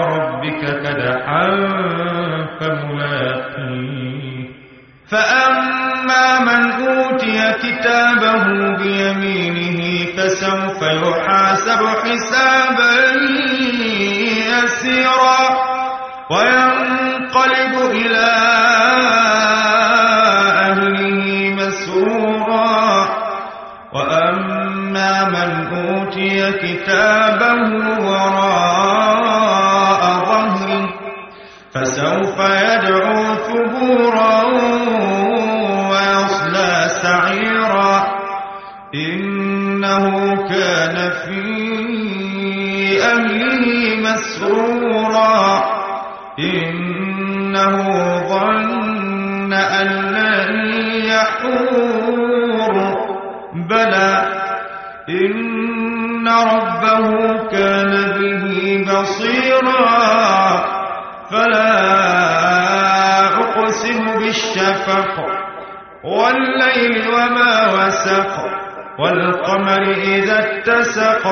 ربك كدحا فملاقيه. فأما من أوتي كتابه بيمينه فسوف يحاسب حسابا يسيرا وينقلب إلى أهله مسرورا. وأما من أوتي كتابه وراء ثبورا ويصلى سعيرا. إنه كان في أهله مسرورا. إنه ظن أن لن يحور. بلى إن ربه كان به بصيرا. فلا أقسم بالشفق والليل وما وسق والقمر إذا اتسق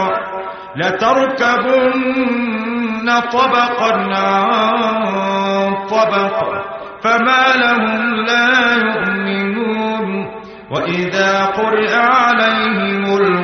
لتركبن طبقا عن طبق فما لهم لا يؤمنون وإذا قرئ عليهم القرآن